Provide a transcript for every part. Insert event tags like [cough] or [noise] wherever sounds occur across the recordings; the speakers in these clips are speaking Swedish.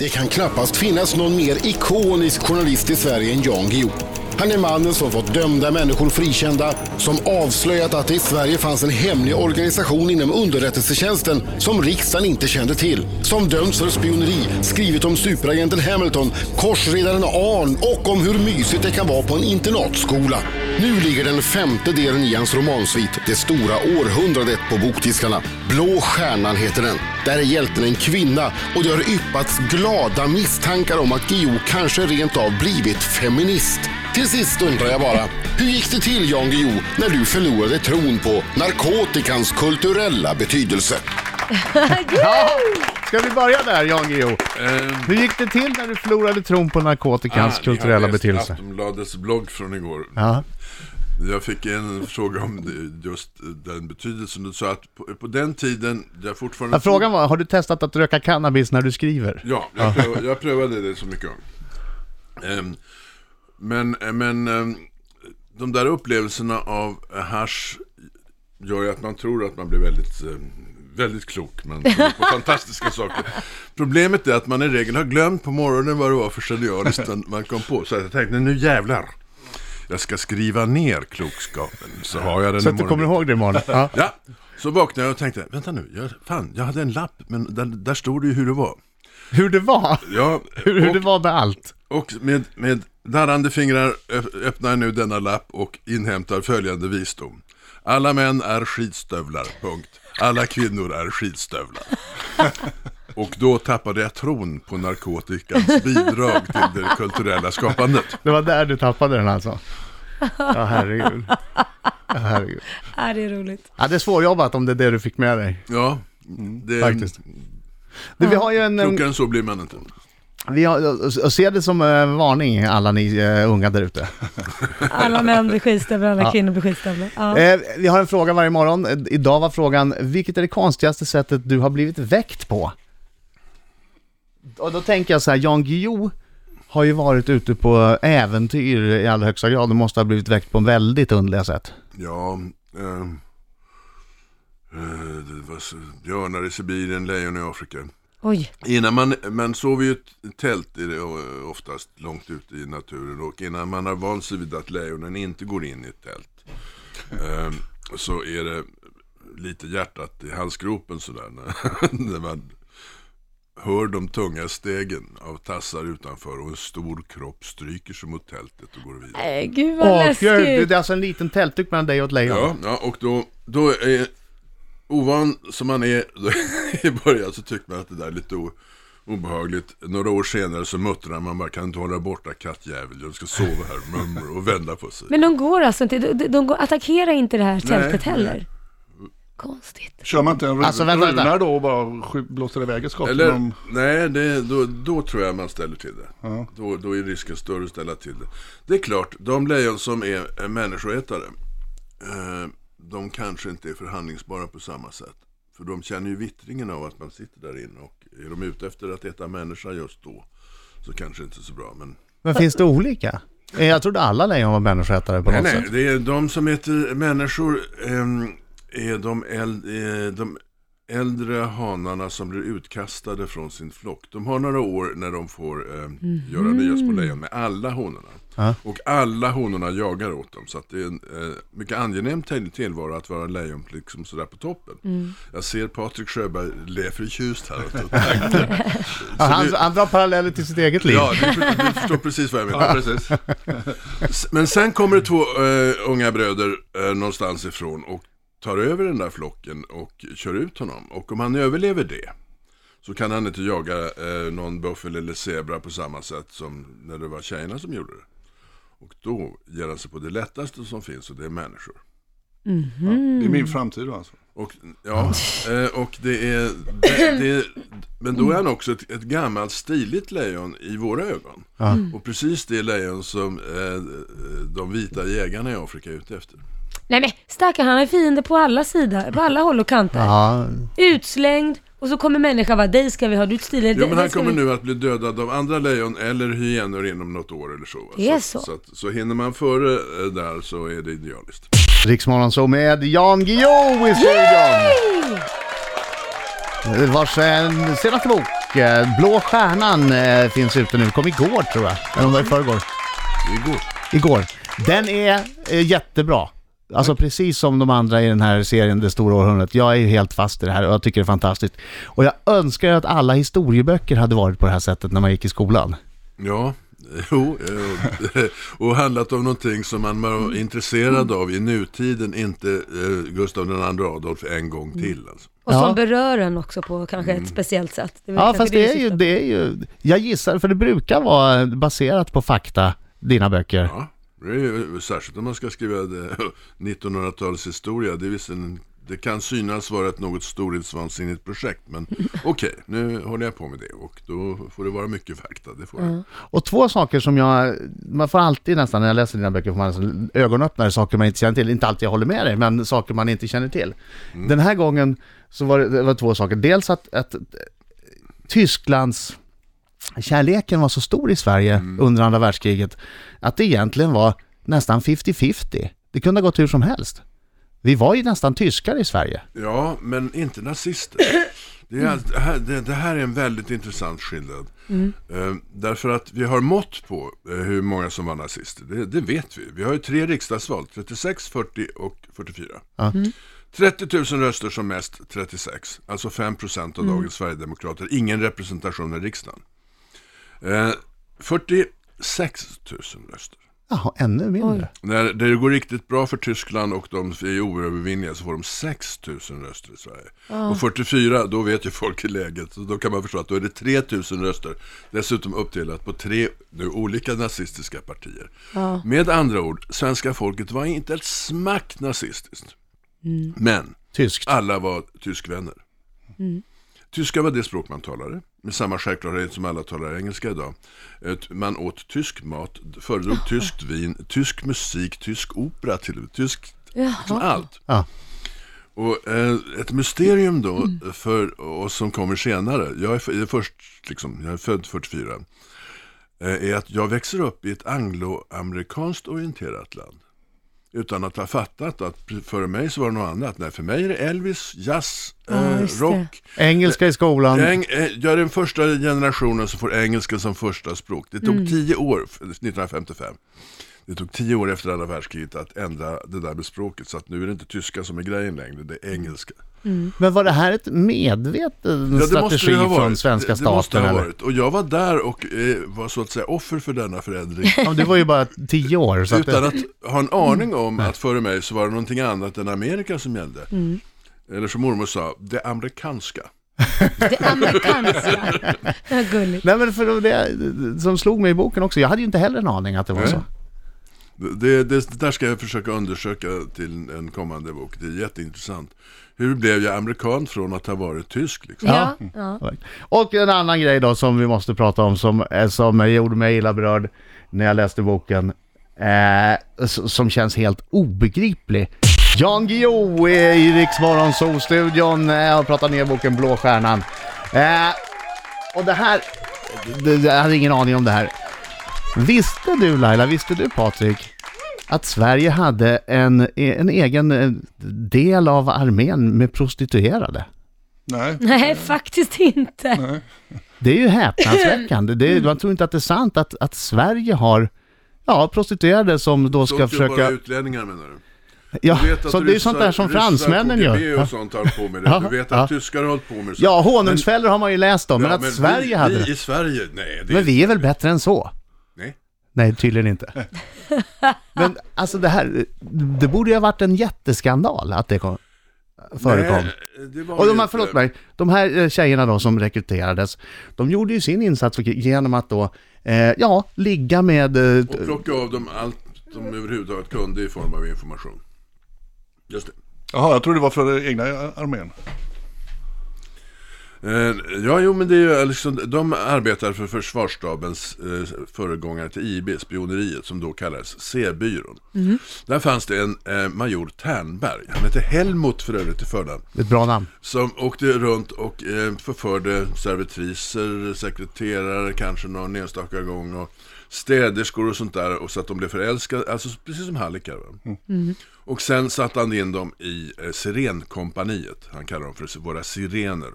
Det kan knappast finnas någon mer ikonisk journalist i Sverige än Jan Guillou. Han är mannen som fått dömda människor frikända, som avslöjat att det i Sverige fanns en hemlig organisation inom underrättelsetjänsten som riksdagen inte kände till, som dömts för spioneri, skrivit om superagenten Hamilton, korsredaren Arn och om hur mysigt det kan vara på en internatskola. Nu ligger den femte delen i hans romansvit, Det stora århundradet, på bokdiskarna. Blå stjärnan heter den. Där är hjälten en kvinna och det har yppats glada misstankar om att Guillou kanske rent av blivit feminist. Till sist undrar jag bara, hur gick det till Jan Guillou när du förlorade tron på narkotikans kulturella betydelse? [laughs] Ja, ska vi börja där, Jan Guillou? Hur gick det till när du förlorade tron på narkotikans Ah, kulturella jag har läst betydelse? Aftonbladets blogg från igår. Ja. Jag fick en fråga om just den betydelsen. Du sa att på, på den tiden, jag fortfarande... Ja, Frågan var, har du testat att röka cannabis när du skriver? Ja, jag prövade, jag prövade det så mycket. Ehm, men men ehm, de där upplevelserna av hash gör ju att man tror att man blir väldigt, ehm, väldigt klok. Man tror på [laughs] fantastiska saker. Problemet är att man i regel har glömt på morgonen vad det var för genialiskt [laughs] man kom på. Så jag tänkte, nu jävlar. Jag ska skriva ner klokskapen. Så har jag den Så att du kommer ihåg det imorgon? [laughs] Ja. Ja, så vaknade jag och tänkte, vänta nu, jag, fan, jag hade en lapp, men där, där stod det ju hur det var. Hur det var? Ja, Hur, hur och- det var med allt? och med, med darrande fingrar öppnar jag nu denna lapp och inhämtar följande visdom. Alla män är skidstövlar, punkt. Alla kvinnor är skidstövlar. [laughs] Och då tappade jag tron på narkotikans bidrag till det kulturella skapandet. Det var där du tappade den alltså? Ja, herregud. Ja, herregud. Ja, det är roligt. Ja, det är svårjobbat om det är det du fick med dig. Ja, det, Faktiskt. Du, vi har ju en... en klokare än så blir man inte. vi har, och se det som en varning, alla ni eh, unga där ute. [laughs] Alla män blir skitstövlar, alla kvinnor blir skitstövlar. Ja. Eh, vi har en fråga varje morgon. Eh, Idag var frågan, vilket är det konstigaste sättet du har blivit väckt på? Och då tänker jag så här, Jan Guillou har ju varit ute på äventyr i allra högsta grad och måste ha blivit väckt på väldigt underliga sätt. Ja, eh, eh, det var så, björnar i Sibirien, lejon i Afrika. Oj, Innan man, man sover ju ett tält i det, eh, oftast långt ute i naturen och innan man har vant sig vid att lejonen inte går in i ett tält eh, så är det lite hjärtat i halsgropen sådär när, [laughs] när man hör de tunga stegen av tassar utanför och en stor kropp stryker sig mot tältet och går vidare. Nej, gud vad Åh, gud, läskigt. det är alltså en liten tältduk mellan dig och ett lejon. Ja, ja och då, då är ovan som man är då, [laughs] i början så tycker man att det där är lite o, obehagligt. Några år senare så muttrar man bara kan inte hålla borta kattjävel, jag ska sova här mummer och vända på sig. Men de går alltså inte, de, de går, attackerar inte det här tältet nej. heller. Konstigt. Kör man inte en Alltså, vänta, vänta. då och bara blåser iväg ett skott? Eller, genom- nej, det, då, då tror jag man ställer till det. Ja. Då, då är risken större att ställa till det. Det är klart, de lejon som är är människoätare, eh, de kanske inte är förhandlingsbara på samma sätt. För de känner ju vittringen av att man sitter där inne och är de ute efter att äta människa just då så kanske inte så bra. Men Men finns det olika? Eh, Jag trodde alla lejon var människoätare på nej, något nej, sätt. det är de som äter människor ehm, är de, äld, eh, de äldre hanarna som blir utkastade från sin flock. De har några år när de får eh, göra nya små lejon med alla honorna. Ja. Och alla honorna jagar åt dem. Så att det är en eh, mycket angenäm till- tillvaro att vara lejon liksom sådär på toppen. Jag ser Patrik Sjöberg le förtjust här. [laughs] Och, Ja, han, han drar paralleller till sitt eget liv. Ja, du, du förstår precis vad jag menar. Ja, Men sen kommer det två eh, unga bröder eh, någonstans ifrån och tar över den där flocken och kör ut honom. Och om han överlever det så kan han inte jaga eh, någon buffel eller zebra på samma sätt som när det var tjejerna som gjorde det. Och då ger han sig på det lättaste som finns och det är människor. Ja, det är min framtid då alltså. Och, ja, eh, och det är, det, det, men då är han också ett, ett gammalt stiligt lejon i våra ögon. Och precis det lejon som eh, de vita jägarna i Afrika är ute efter. Nej men stackarn, han har fiender på alla sidor, på alla håll och kanter. Ja, Utslängd, och så kommer människan bara, dig ska vi ha, du är stilig. Jo men han kommer vi... nu att bli dödad av andra lejon eller hyenor inom något år eller så. Det är så. så. Så, att, så hinner man före eh, där så är det idealiskt. Riksmorgon så med Jan Guillou i studion. Vars eh, senaste bok eh, Blå Stjärnan eh, finns ute nu. Kom igår tror jag, eller om det var i förrgår. Igår. Igår. Den är eh, jättebra. Alltså precis som de andra i den här serien Det stora århundradet. Jag är ju helt fast i det här och jag tycker det är fantastiskt. Och jag önskar att alla historieböcker hade varit på det här sättet när man gick i skolan. Ja, [laughs] jo, eh, och handlat om någonting som man var intresserad av i nutiden, inte eh, Gustav II Adolf en gång till. Alltså. Och Ja. som berör en också på kanske ett speciellt sätt. Ja, fast det är ju, det är ju, jag gissar, för det brukar vara baserat på fakta, dina böcker. Ja, särskilt om man ska skriva det- [laughs] 1900-talshistoria. Det, visserligen- det kan synas vara ett något storhetsvansinnigt projekt, men [laughs] okej, nu håller jag på med det och då får det vara mycket fakta. Det får det. Och två saker som jag, man får alltid nästan när jag läser dina böcker, får man nästan ögonöppnare, saker man inte känner till. Inte alltid jag håller med dig, men saker man inte känner till. Den här gången så var det, det var två saker. Dels att, att eh, Tysklands kärleken var så stor i Sverige under andra världskriget att det egentligen var nästan 50-50. Det kunde ha gått hur som helst. Vi var ju nästan tyskar i Sverige. Ja, men inte nazister. [clears throat] Det, är, allt- det, här, det, det här är en väldigt intressant skillnad. Eh, därför att vi har mått på eh, hur många som var nazister. Det, det vet vi. Vi har ju tre riksdagsval, 36, 40 och 44. Ja. 30 000 röster som mest 36, alltså 5% av dagens Sverigedemokrater. Ingen representation i riksdagen. Eh, 46 000 röster. Jaha, ännu mindre. När det går riktigt bra för Tyskland och de är oövervinnliga så får de 6 000 röster i Sverige. Och 44, då vet ju folk i läget. Så då kan man förstå att då är det 3 000 röster. Dessutom uppdelat på tre nu, olika nazistiska partier. Med andra ord, svenska folket var inte ett smack nazistiskt. Men Tyskt. alla var tyskvänner. Tyska var det språk man talade, med samma självklarhet som alla talar engelska idag. Man åt tysk mat, föredrog tyskt vin, tysk musik, tysk opera till och med, tyskt, liksom allt. Ja. Och eh, ett mysterium då för oss som kommer senare, jag är, är först, liksom, jag är född 44, eh, är att jag växer upp i ett angloamerikanskt orienterat land. Utan att ha fattat att för mig så var det något annat. Nej, för mig är det Elvis, jazz, Ja, eh, just det. rock. Engelska i skolan. Eng, eh, jag är den första generationen som får engelska som första språk. Det tog tio år, f- 1955. Det tog tio år efter andra världskriget att ändra det där med språket. Så att nu är det inte tyska som är grejen längre, det är engelska. Men var det här ett medveten strategi från svenska det, det måste staten? ha eller? varit. Och jag var där och eh, var så att säga offer för denna förändring. Ja, du var ju bara tio år. Så att Utan det, att ha en aning om att före mig så var det någonting annat än Amerika som gällde. Eller som mormor sa, det amerikanska. [laughs] Det amerikanska. [laughs] Ja, gulligt. Nej men för det som slog mig i boken också, jag hade ju inte heller en aning att det var så. Det, det, det där ska jag försöka undersöka till en kommande bok. Det är jätteintressant. Hur blev jag amerikan från att ha varit tysk? Liksom? Ja, ja. Och en annan grej då som vi måste prata om som, eh, som gjorde mig illa berörd när jag läste boken. Eh, som känns helt obegriplig. Jan Guillou i Riksmorgon Solstudion eh, och pratar ner boken Blå Stjärnan. Eh, och det här, det, jag hade ingen aning om det här. Visste du Laila, visste du Patrik, att Sverige hade en, en egen eh, del av armén med prostituerade? Nej. Nej, faktiskt inte. Det är ju häpnadsväckande. Det är, man tror inte att det är sant att, att Sverige har ja, prostituerade som då ska Sånt gör bara försöka... utlänningar menar du? Ja, Du vet så det är ju sånt där som fransmännen KGB gör. och sånt har på med det. [laughs] Ja, Du vet ja. att tyskar har hållit på med det. Ja, honungsfällor har man ju läst om, men Ja, att Sverige vi, hade vi det. i Sverige, nej. Det, Men vi är väl bättre än så? Nej. Tydligen inte. [laughs] Men alltså det här, det borde ju ha varit en jätteskandal att det kom, förekom. Nej, det var Och de här, förlåt mig, de här eh, tjejerna då som rekryterades, de gjorde ju sin insats genom att då, eh, ja, ligga med... Eh, Och plocka av dem allt de överhuvudtaget kunde i form av information. Just det. Jaha, jag tror det var för egna armén. Eh, Ja, jo, men det är ju liksom, de arbetar för försvarsstabens eh, föregångare till IB, spioneriet, som då kallades C-byrån. Där fanns det en eh, major Ternberg, han hette Helmut för övrigt i förnamn, ett bra namn. som åkte runt och eh, förförde servitriser, sekreterare kanske någon enstaka gång och städerskor och sånt där och så att de blev förälskade, alltså precis som hallickar. Va? Och sen satte han in dem i eh, Sirenkompaniet, han kallar dem för våra sirener.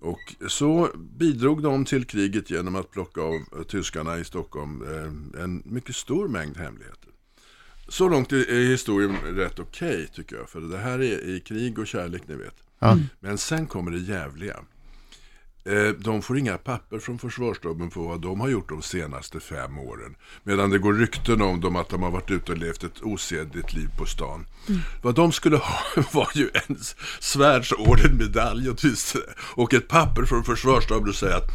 Och så bidrog de till kriget genom att plocka av eh, tyskarna i Stockholm eh, en mycket stor mängd hemligheter. Så långt är historien rätt okej tycker jag. För det här är i krig och kärlek ni vet. Men sen kommer det jävliga. Eh, De får inga papper från försvarsstaben på vad de har gjort de senaste fem åren. Medan det går rykten om dem att de har varit ute och levt ett osedligt liv på stan. Vad de skulle ha [laughs] var ju en svärdsorden-medalj åtminstone. Och ett papper från försvarsstaben och säga att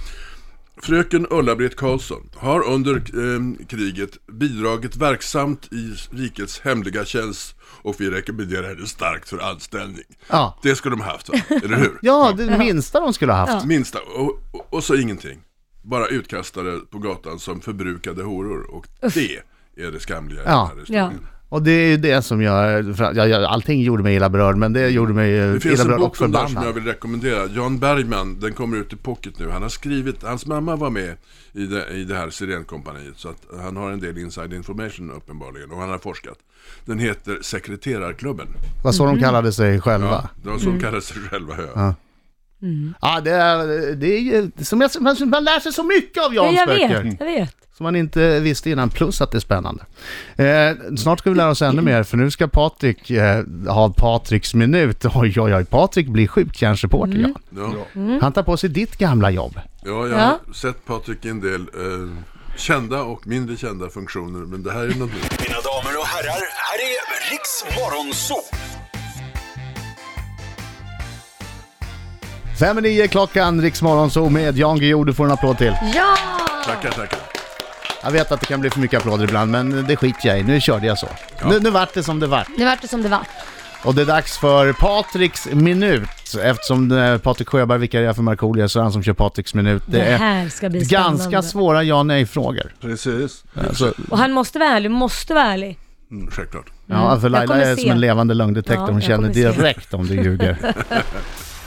Fröken Ulla-Britt Karlsson har under eh, kriget bidragit verksamt i rikets hemliga tjänst och vi rekommenderar henne starkt för anställning. Ja. Det skulle de haft va? Eller hur? Ja, det minsta de skulle ha haft. Minsta, och, och, och så ingenting. Bara utkastade på gatan som förbrukade horor. Och det är det skamliga i Ja. den här historien. Och det är ju det som gör, för- ja, ja, allting gjorde mig illa berörd, men det gjorde mig eh, Det finns illa en berörd bok om det som jag vill rekommendera. Jan Bergman, den kommer ut i pocket nu. Han har skrivit, hans mamma var med i det, i det här Sirenkompaniet. Så att han har en del inside information uppenbarligen. Och han har forskat. Den heter Sekreterarklubben. Vad så de kallade sig själva. Ja, de som kallar sig själva hö. Ja. Ja, det är, det är som jag, man, man lär sig så mycket av Ja, Jans jag böcker. vet, jag vet. Som man inte visste innan, plus att det är spännande. Eh, snart ska vi lära oss ännu mer, för nu ska Patrik eh, ha Patriks minut. [laughs] Oj, oj, oj, Patrik blir skjutjärnsreporter, Mm. ja. Ja. Han tar på sig ditt gamla jobb. ja, jag har sett Patrik i en del eh, kända och mindre kända funktioner. Men det här är något nytt. Mina damer och herrar, här är Riks Morgonzoo! Fem i nio klockan, Riksmorgon så med Jan Guillou, du får en applåd till. Ja! Tackar, tackar. Jag vet att det kan bli för mycket applåder ibland, men det skiter jag i. Nu körde jag så. Nu, nu vart det som det vart. Nu vart det som det var. Och det är dags för Patriks minut. Eftersom eh, Patrik Sjöberg vikarierar för Markoolio så är han som kör Patriks minut. Det, Det är här ska bli spännande. ganska svåra ja nej-frågor. Precis. Alltså, Och han måste vara ärlig, måste vara ärlig. Mm, självklart. ja, för Jag Laila kommer är se. som en levande lögndetektor. Ja, Hon jag känner kommer se. direkt om du ljuger. [laughs]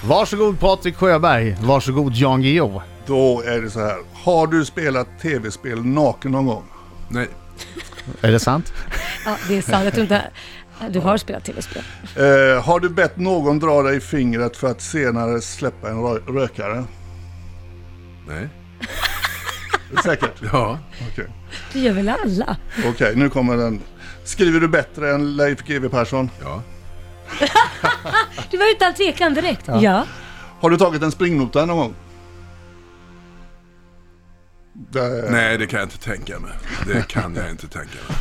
Varsågod Patrik Sjöberg. Varsågod Jan Guillou. Då är det så här. Har du spelat tv-spel naken någon gång? Nej, Är det sant? Ja, det är sant. Jag tror inte... Du har spelat tv-spel. Eh, har du bett någon dra dig i fingret för att senare släppa en rö- rökare? nej, Säkert? ja, Okej, Det gör väl alla? Okej, nu kommer den. Skriver du bättre än Leif GW Persson? ja. [laughs] Du var utan tvekan direkt. Ja. Har du tagit en springnota någon gång? Det- Nej, det kan jag inte tänka mig. Det kan jag inte tänka mig.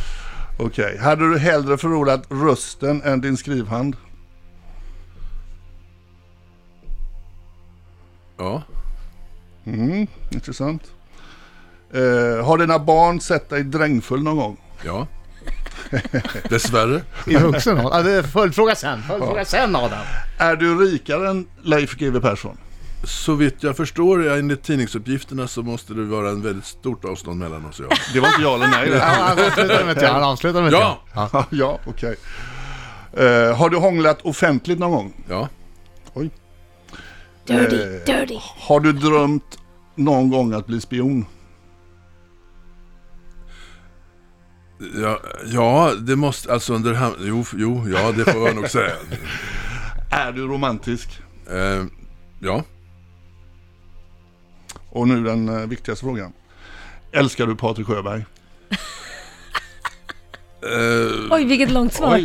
Okej, hade du hellre förlorat rösten än din skrivhand? Ja, Mm, intressant. Eh, har dina barn sett dig drängfull någon gång? ja. [laughs] Dessvärre. I vuxen ålder? Ja, det är följdfråga sen. Följdfråga sen Adam. Är du rikare än Leif GW Persson? Så vitt jag förstår, enligt tidningsuppgifterna, så måste det vara en väldigt stort avstånd mellan oss och jag. Det var inte ja eller nej. Ja, det. han avslutar med ett ja. Han avslutar med ett Ja! ja. Ja, [laughs] ja okej. Eh, har du hånglat offentligt någon gång? Ja, Oj. Dirty, Eh. dirty. Har du drömt någon gång att bli spion? Ja, ja det måste, alltså under jo, jo, ja, det får jag nog säga. [laughs] Är du romantisk? Eh, ja, Och nu den eh, viktigaste frågan. Älskar du Patrik Sjöberg? eh, Oj, vilket långt svar.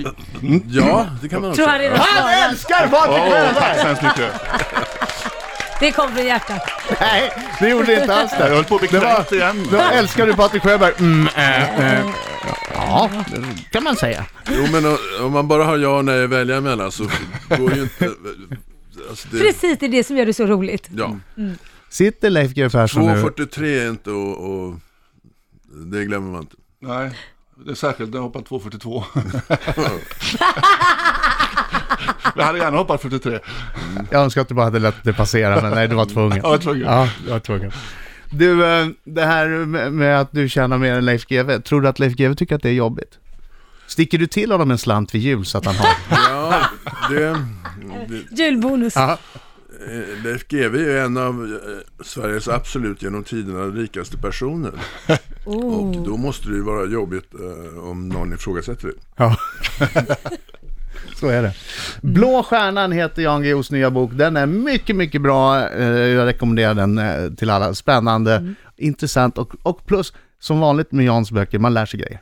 ja, det kan man också Tror han säga. redan Han älskar Patrik Sjöberg! tack så hemskt mycket. Det kom från hjärtat. Nej, det gjorde det inte alls Jag det. höll på att bli igen. Då älskar du Patrik Sjöberg. Mm, äh, äh. Ja, det kan man säga. Jo, men om man bara har ja och nej att välja emellan så går ju inte... Alltså det, Precis, det är det som gör det så roligt. ja, Sitter Leif GW Persson nu? 2.43 är inte och, och det glömmer man inte. Nej, det är särskilt när jag hoppar 2.42. [laughs] jag hade gärna hoppat 43. Jag önskar att du bara hade låtit det passera, men nej, du var tvungen. Jag var tvungen. Ja, du var tvungen. Du, eh, det här med att du tjänar mer än Leif GW, tror du att Leif GW tycker att det är jobbigt? Sticker du till honom en slant vid jul så att han har? [laughs] Ja, det, det, Julbonus. Ja. eh, Leif GW är en av eh, Sveriges absolut genom tiderna rikaste personer. Oh. Och då måste det ju vara jobbigt om någon ifrågasätter det. Ja. [laughs] [laughs] Så är det. Blå stjärnan heter Jan Guillous nya bok. Den är mycket, mycket bra. Eh, Jag rekommenderar den eh, till alla. Spännande, intressant och, och plus, som vanligt med Jans böcker, man lär sig grejer.